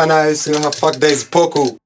Hana is gonna fuck, this poku.